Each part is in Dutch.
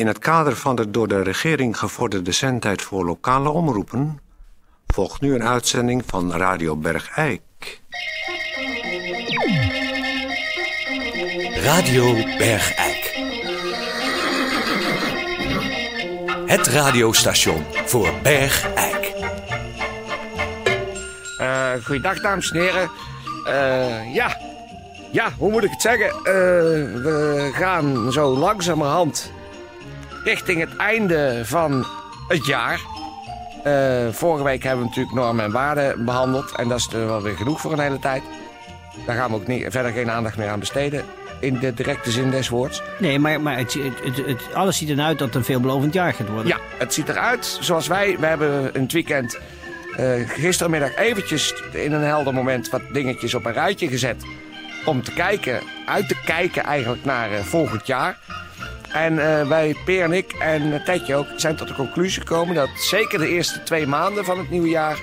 In het kader van de door de regering gevorderde zendtijd voor lokale omroepen... volgt nu een uitzending van Radio Bergijk. Radio Bergijk. Het radiostation voor Bergijk. Uh, goeiedag, dames en heren. Uh, ja. ja, hoe moet ik het zeggen? Uh, we gaan zo langzamerhand richting het einde van het jaar. vorige week hebben we natuurlijk normen en waarden behandeld. En dat is er wel weer genoeg voor een hele tijd. Daar gaan we ook niet, verder geen aandacht meer aan besteden in de directe zin des woords. Nee, maar, maar het, het, het, alles ziet eruit dat het een veelbelovend jaar gaat worden. Ja, het ziet eruit zoals wij. We hebben een weekend uh, gistermiddag eventjes in een helder moment wat dingetjes op een rijtje gezet. Om te kijken, uit te kijken eigenlijk naar uh, volgend jaar. En uh, wij, Peer en ik en Tetje ook, zijn tot de conclusie gekomen dat zeker de eerste twee maanden van het nieuwe jaar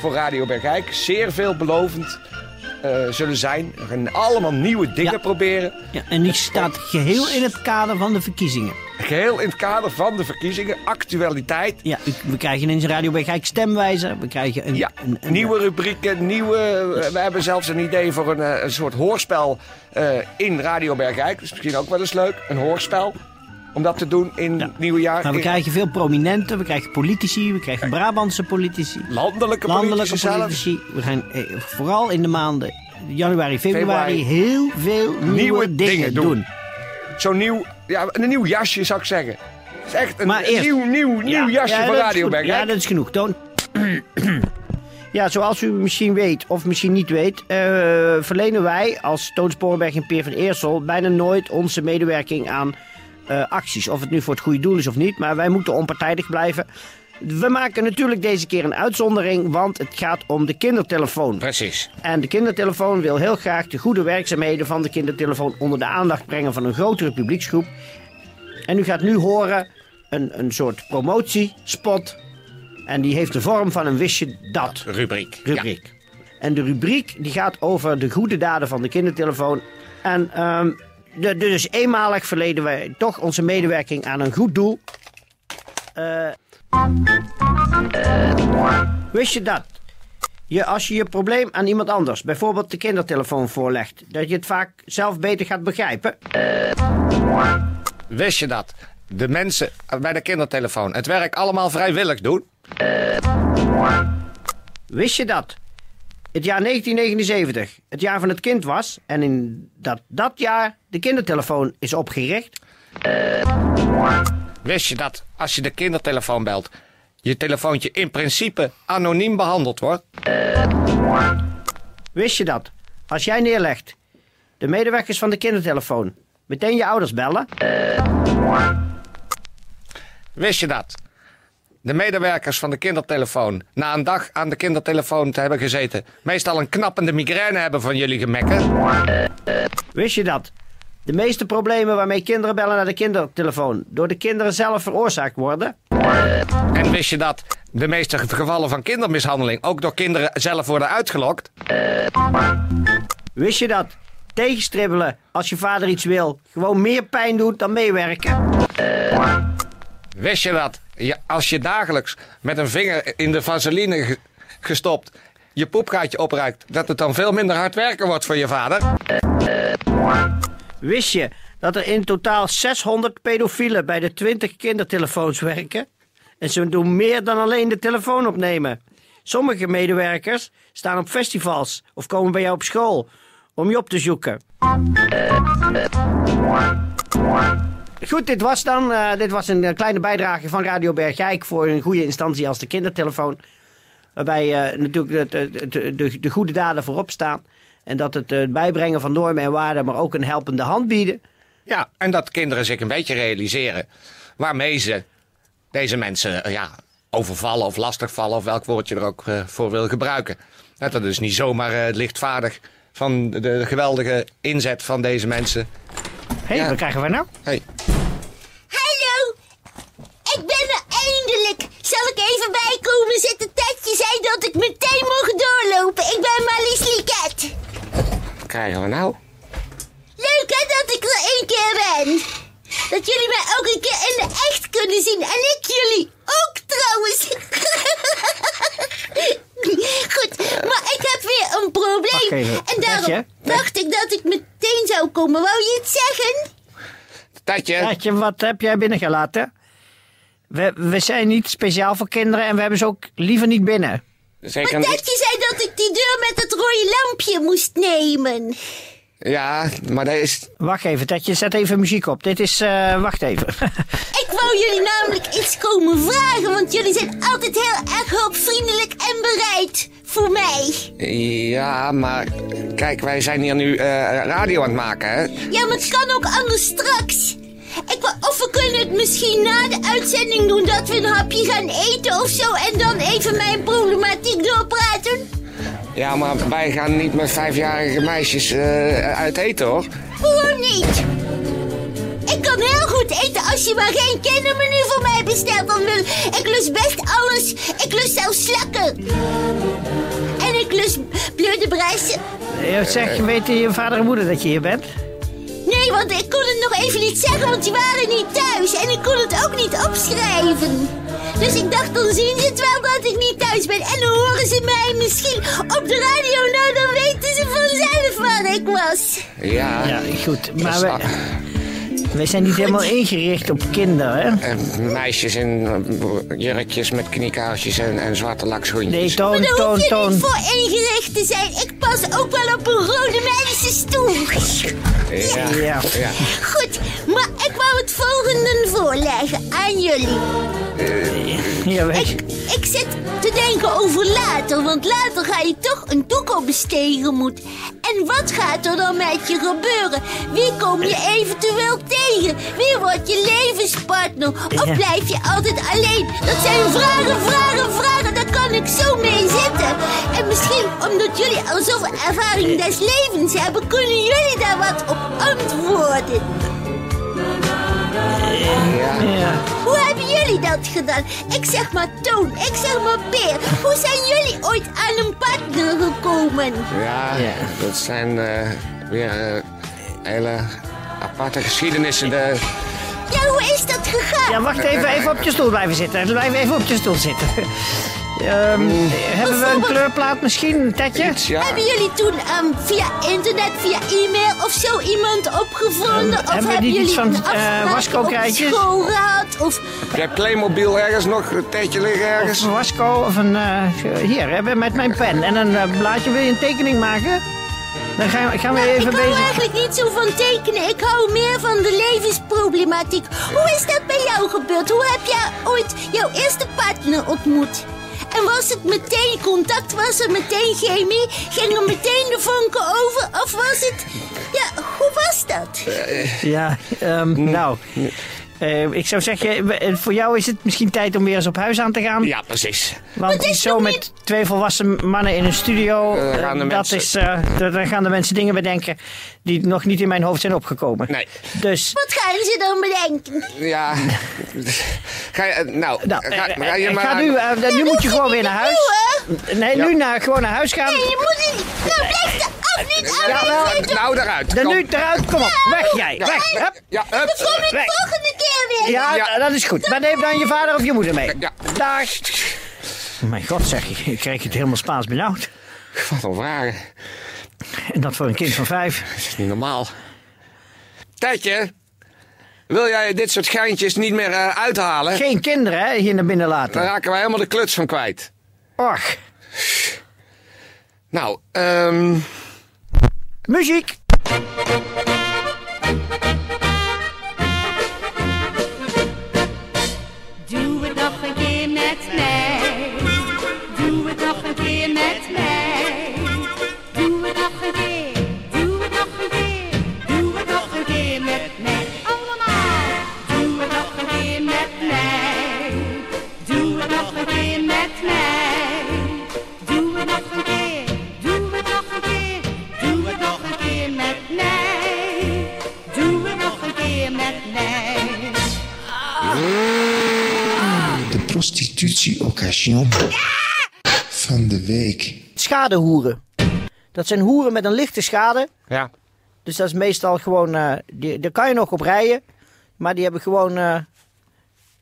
voor Radio Bergijk zeer veelbelovend uh, zullen zijn. We gaan allemaal nieuwe dingen proberen. Ja, en die staat geheel in het kader van de verkiezingen. Geheel in het kader van de verkiezingen, actualiteit. Ja, we krijgen in Radio Bergijk stemwijzer. We krijgen een, ja, een, een, nieuwe rubrieken, nieuwe... We hebben zelfs een idee voor een, eh, een soort hoorspel uh, in Radio Bergijk. Dat is misschien ook wel eens leuk, een hoorspel om dat te doen in het nieuwe jaar. Maar we krijgen veel prominenten, we krijgen politici, we krijgen Brabantse politici. Landelijke, landelijke politici. politici. We gaan eh, vooral in de maanden januari, februari, februari heel veel nieuwe, nieuwe dingen, dingen, doen. doen. Zo'n nieuw, ja, een nieuw jasje zou ik zeggen. Het is echt een, nieuw, nieuw, nieuw ja, jasje ja, van Radio Ja, dat is genoeg. Toon. Ja, zoals u misschien weet of misschien niet weet, uh, verlenen wij als Toon Sporenberg en Peer van Eersel bijna nooit onze medewerking aan uh, acties. Of het nu voor het goede doel is of niet, maar wij moeten onpartijdig blijven. We maken natuurlijk deze keer een uitzondering, want het gaat om de kindertelefoon. Precies. En de kindertelefoon wil heel graag de goede werkzaamheden van de kindertelefoon onder de aandacht brengen van een grotere publieksgroep. En u gaat nu horen een, een soort promotiespot. En die heeft de vorm van een wist dat? Rubriek. Rubriek. En de rubriek die gaat over de goede daden van de kindertelefoon. En um, de, dus eenmalig verleden wij toch onze medewerking aan een goed doel. Uh, wist je dat? Je, als je je probleem aan iemand anders, bijvoorbeeld de kindertelefoon, voorlegt, dat je het vaak zelf beter gaat begrijpen? Wist je dat? De mensen bij de kindertelefoon het werk allemaal vrijwillig doen? Wist je dat? Het jaar 1979, het jaar van het kind was, en in dat, dat jaar de kindertelefoon is opgericht? Wist je dat als je de kindertelefoon belt, je telefoontje in principe anoniem behandeld wordt? Wist je dat? Als jij neerlegt, de medewerkers van de kindertelefoon meteen je ouders bellen? Wist je dat? De medewerkers van de kindertelefoon, na een dag aan de kindertelefoon te hebben gezeten, meestal een knappende migraine hebben van jullie gemekken? Wist je dat? De meeste problemen waarmee kinderen bellen naar de kindertelefoon door de kinderen zelf veroorzaakt worden? En wist je dat de meeste gevallen van kindermishandeling ook door kinderen zelf worden uitgelokt? Wist je dat tegenstribbelen als je vader iets wil gewoon meer pijn doet dan meewerken? Wist je dat als je dagelijks met een vinger in de vaseline gestopt je poepgaatje opruikt, dat het dan veel minder hard werken wordt voor je vader? Wist je dat er in totaal 600 pedofielen bij de 20 kindertelefoons werken? En ze doen meer dan alleen de telefoon opnemen. Sommige medewerkers staan op festivals of komen bij jou op school om je op te zoeken. Goed, dit was dan uh, dit was een kleine bijdrage van Radio Bergijk voor een goede instantie als de kindertelefoon. Waarbij uh, natuurlijk de, de, de, de, goede daden voorop staan. En dat het uh, bijbrengen van normen en waarden, maar ook een helpende hand bieden. Ja, en dat kinderen zich een beetje realiseren waarmee ze deze mensen ja, overvallen of lastigvallen, of welk woord je er ook voor wil gebruiken. Dat het dus niet zomaar lichtvaardig van de geweldige inzet van deze mensen. Hé, hey, ja. wat krijgen we nou? Hey. krijgen we nou? Leuk hè dat ik er één keer ben. Dat jullie mij ook een keer in de echt kunnen zien. En ik jullie ook trouwens. Goed, maar ik heb weer een probleem. En daarom dacht ik dat ik meteen zou komen. Wou je het zeggen? Tatje. Tatje, wat heb jij binnengelaten? We, we zijn niet speciaal voor kinderen en we hebben ze ook liever niet binnen. Zeker maar Tatje zei dat ik die deur met het rode lampje moest nemen. Ja, maar dat is... Wacht even, Tatje, zet even muziek op. Dit is, eh, wacht even. Ik wou jullie namelijk iets komen vragen, want jullie zijn altijd heel erg hulpvriendelijk en bereid voor mij. Ja, maar kijk, wij zijn hier nu eh, radio aan het maken, hè? Ja, maar het kan ook anders straks. Ik wou, of we kunnen het misschien na de uitzending doen dat we een hapje gaan eten of zo en dan even mijn problematiek doorpraten. Ja, maar wij gaan niet met vijfjarige meisjes eh, uit eten, hoor. Waarom niet? Ik kan heel goed eten als je maar geen kindermenu voor mij bestelt. Dan wil ik lust best alles. Ik lust zelfs slakken. En ik lust bleude. Eh, zeg, weten je vader en moeder dat je hier bent? Nee, want ik kon het nog even niet zeggen, want die waren niet thuis. En ik kon het ook niet opschrijven. Dus ik dacht, dan zien ze het wel dat ik niet thuis ben. En dan horen ze mij misschien op de radio. Nou, dan weten ze vanzelf waar ik was. Ja, Ja, goed. Maar we, wij zijn niet helemaal ingericht op kinderen, hè? eh, meisjes in eh, jurkjes met kniekaarsjes en, en zwarte lakschoentjes. Nee, Maar toon, daar hoef je toon. niet voor ingericht te zijn. Ik pas ook wel op een rode mensenstoel. Ja, Ja. ja. Goed, maar ik wou het volgende voorleggen aan jullie. Ja, weet je. Ik, ik zit te denken over later, want later ga je toch een toekomst bestegen moet. En wat gaat er dan met je gebeuren? Wie kom je eventueel tegen? Wie wordt je levenspartner? Of Ja. blijf je altijd alleen? Dat zijn vragen, vragen, vragen. Daar kan ik zo mee zitten. En misschien omdat jullie al zoveel ervaring des levens hebben, kunnen jullie daar wat op antwoorden. Ja. Hoe hebben jullie dat gedaan? Ik zeg maar Toon, ik zeg maar Peer. Hoe zijn jullie ooit aan een partner gekomen? Ja, Ja. dat zijn eh, weer eh, hele aparte geschiedenissen. De, Ja, hoe is dat gegaan? Ja, wacht even, even op je stoel blijven zitten. Blijf even op je stoel zitten. Ehm, hebben we een kleurplaat misschien, Tetje? iets, ja. Hebben jullie toen ehm, via internet, via e-mail of zo iemand opgevonden? of hebben jullie iets van, een eh, school gehad? Of Heb jij Playmobil ergens nog? Een tijdje liggen ergens? Of een wasco of een... eh, hier, hebben met mijn pen en een eh, blaadje. Wil je een tekening maken? Dan gaan, we- gaan we Nou, even ik hou bezig... eigenlijk niet zo van tekenen. Ik hou meer van de levensproblematiek. Hoe is dat bij jou gebeurd? Hoe heb jij ooit jouw eerste partner ontmoet? En was het meteen contact? Was er meteen chemie? Gingen meteen de vonken over? Of was het... Ja, hoe was dat? Ja, ehm, nou... eh, ik zou zeggen, eh, voor jou is het misschien tijd om weer eens op huis aan te gaan. Ja, precies. Want is zo met niet- twee volwassen mannen in een studio, eh, gaan de dat mensen- is, eh, daar gaan de mensen dingen bedenken die nog niet in mijn hoofd zijn opgekomen. Nee. Dus, Wat gaan ze dan bedenken? Ja. Ga je, nou, nou, ga, ga je maar... ga nu, nu moet je gewoon weer naar huis. Nee, nu naar, gewoon naar huis gaan. Nee, je moet niet... Nou, blijf niet ja, nou, daaruit. Dan Kom. nu eruit, kom op, weg jij, Ja. weg. Hup. Ja, hup. Dan kom ik Weg. volgende keer weer. Ja, Ja. dat is goed. Maar neem dan je vader of je moeder mee. Ja. Dag. Mijn god zeg, ik, ik krijg het helemaal Spaans benauwd. Wat een vragen. En dat voor een kind van vijf. Dat is niet normaal. Tijdje, wil jij dit soort geintjes niet meer eh, uithalen? Geen kinderen, hè, hier naar binnen Dan laten. raken wij helemaal de kluts van kwijt. Och, Nou, ehm... Musique. Prostitutie-occasion van de week. Schadehoeren. Dat zijn hoeren met een lichte schade. Ja. Dus dat is meestal gewoon, eh, die, daar kan je nog op rijden. Maar die hebben gewoon eh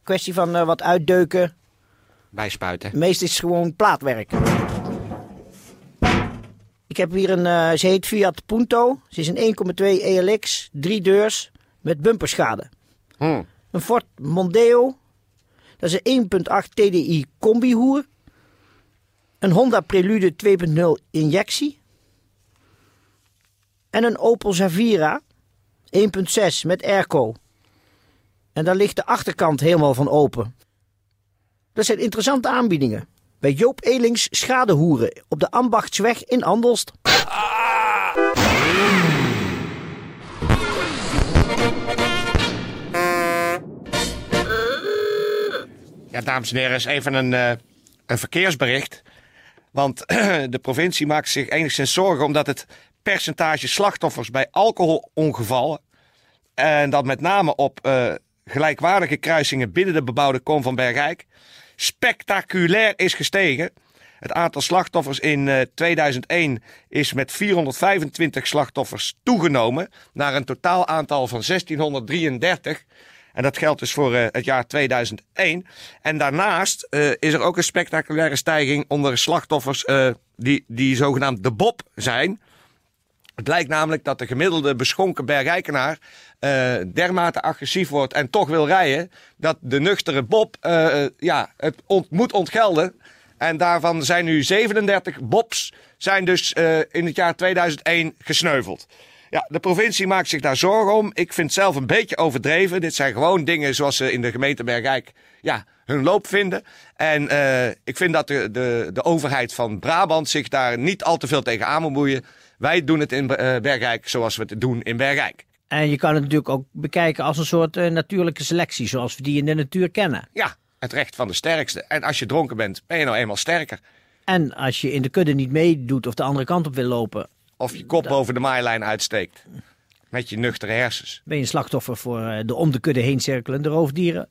kwestie van eh, wat uitdeuken. Bijspuiten. Meest is het gewoon plaatwerk. Ik heb hier een, eh, ze heet Fiat Punto. Ze is een 1,2 ELX, drie deurs, met bumperschade. Hmm. Een Ford Mondeo. Dat is een 1.8 TDI combihoer. Een Honda Prelude 2.0 injectie. En een Opel Zavira 1.6 met airco. En daar ligt de achterkant helemaal van open. Dat zijn interessante aanbiedingen. Bij Joop Elings Schadehoeren op de Ambachtsweg in Andelst. Ja, dames en heren, is even een, eh, een verkeersbericht. Want de provincie maakt zich enigszins zorgen omdat het percentage slachtoffers bij alcoholongevallen. En dat met name op eh, gelijkwaardige kruisingen binnen de bebouwde kom van Bergijk. spectaculair is gestegen. Het aantal slachtoffers in eh, 2001 is met 425 slachtoffers toegenomen. Naar een totaal aantal van 1633. En dat geldt dus voor eh, het jaar 2001. En daarnaast eh, is er ook een spectaculaire stijging onder slachtoffers eh, die, die zogenaamd de Bob zijn. Het lijkt namelijk dat de gemiddelde beschonken bergijkenaar eh, dermate agressief wordt en toch wil rijden, dat de nuchtere Bob ja, het moet ontgelden. En daarvan zijn nu 37 Bobs zijn dus in het jaar 2001 gesneuveld. Ja, de provincie maakt zich daar zorgen om. Ik vind het zelf een beetje overdreven. Dit zijn gewoon dingen zoals ze in de gemeente Bergijk ja, hun loop vinden. En eh, ik vind dat de, de, de overheid van Brabant zich daar niet al te veel tegen aan moet moeien. Wij doen het in eh, Bergijk zoals we het doen in Bergijk. En je kan het natuurlijk ook bekijken als een soort eh, natuurlijke selectie, zoals we die in de natuur kennen. Ja, het recht van de sterkste. En als je dronken bent, ben je nou eenmaal sterker. En als je in de kudde niet meedoet of de andere kant op wil lopen, Of je kop boven de maailijn uitsteekt. Met je nuchtere hersens. ben je een slachtoffer voor eh, de om de kudde heen cirkelende roofdieren.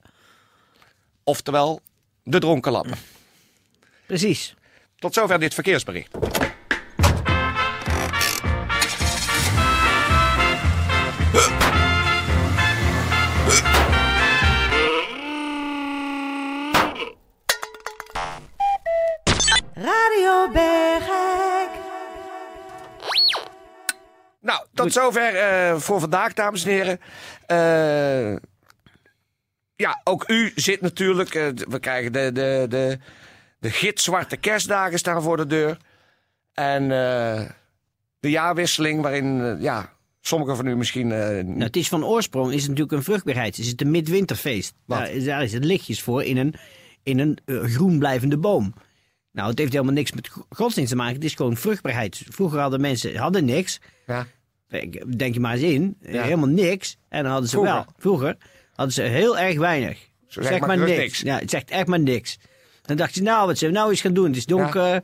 Oftewel, de dronken lappen. Precies. Tot zover dit verkeersbericht. Tot zover eh, voor vandaag, dames en heren. Eh, ja, ook u zit natuurlijk. eh, we krijgen de, de, de, de gitzwarte kerstdagen staan voor de deur. En de jaarwisseling, waarin ja, sommigen van u misschien. Nou, het is van oorsprong is het natuurlijk een vruchtbaarheid. Het is het een midwinterfeest. Daar, is- daar is het lichtjes voor in een, in een groen blijvende boom. Nou, het heeft helemaal niks met go- godsdienst te maken. Het is gewoon vruchtbaarheid. Vroeger hadden mensen hadden niks. ja, Denk je maar eens in. eh, Ja. Helemaal niks. En dan hadden ze Vroeger. wel. Vroeger hadden ze heel erg weinig. Zo zeg maar niks. Ja, het zegt echt maar niks. Dan dacht je, nou, wat we nou eens gaan doen? Het is donker.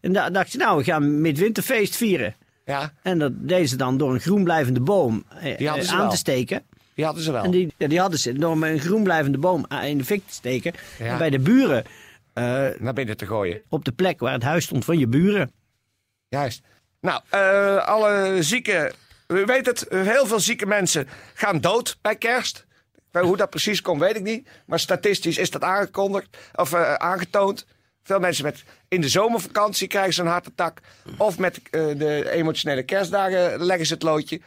En dan dacht je, nou, we gaan midwinterfeest vieren. ja, En dat deden ze dan door een groen blijvende boom eh, eh, ze aan wel. te steken. die hadden ze wel. En die, die hadden ze door een groen blijvende boom aan- in de fik te steken. Ja. En bij de buren, eh, Naar binnen te gooien. op de plek waar het huis stond van je buren. Juist. Nou, eh, alle zieke. U weet het, heel veel zieke mensen gaan dood bij kerst. Hoe dat precies komt, weet ik niet. Maar statistisch is dat aangekondigd of eh, aangetoond. Veel mensen met in de zomervakantie krijgen ze een hartattack. Of met eh, de emotionele kerstdagen leggen ze het loodje.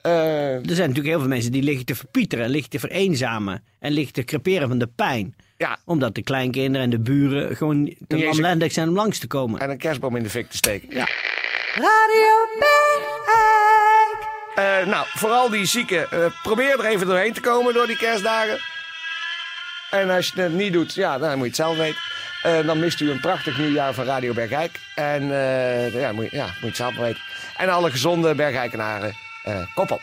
Eh, Er zijn natuurlijk heel veel mensen die liggen te verpieteren, liggen te vereenzamen en liggen te creperen van de pijn. ja, Omdat de kleinkinderen en de buren gewoon te lamlendig zijn om langs te komen. en een kerstboom in de fik te steken. Ja. Radio Eh, nou, vooral die zieken, eh, probeer er even doorheen te komen door die kerstdagen. En als je het niet doet, ja, dan moet je het zelf weten. Eh, dan mist u een prachtig nieuwjaar van Radio Bergijk. En ja, moet je, ja, moet je het zelf weten. En alle gezonde Bergijkenaren, kop op.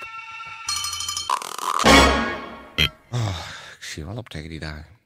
Oh, ik zie wel op tegen die dagen.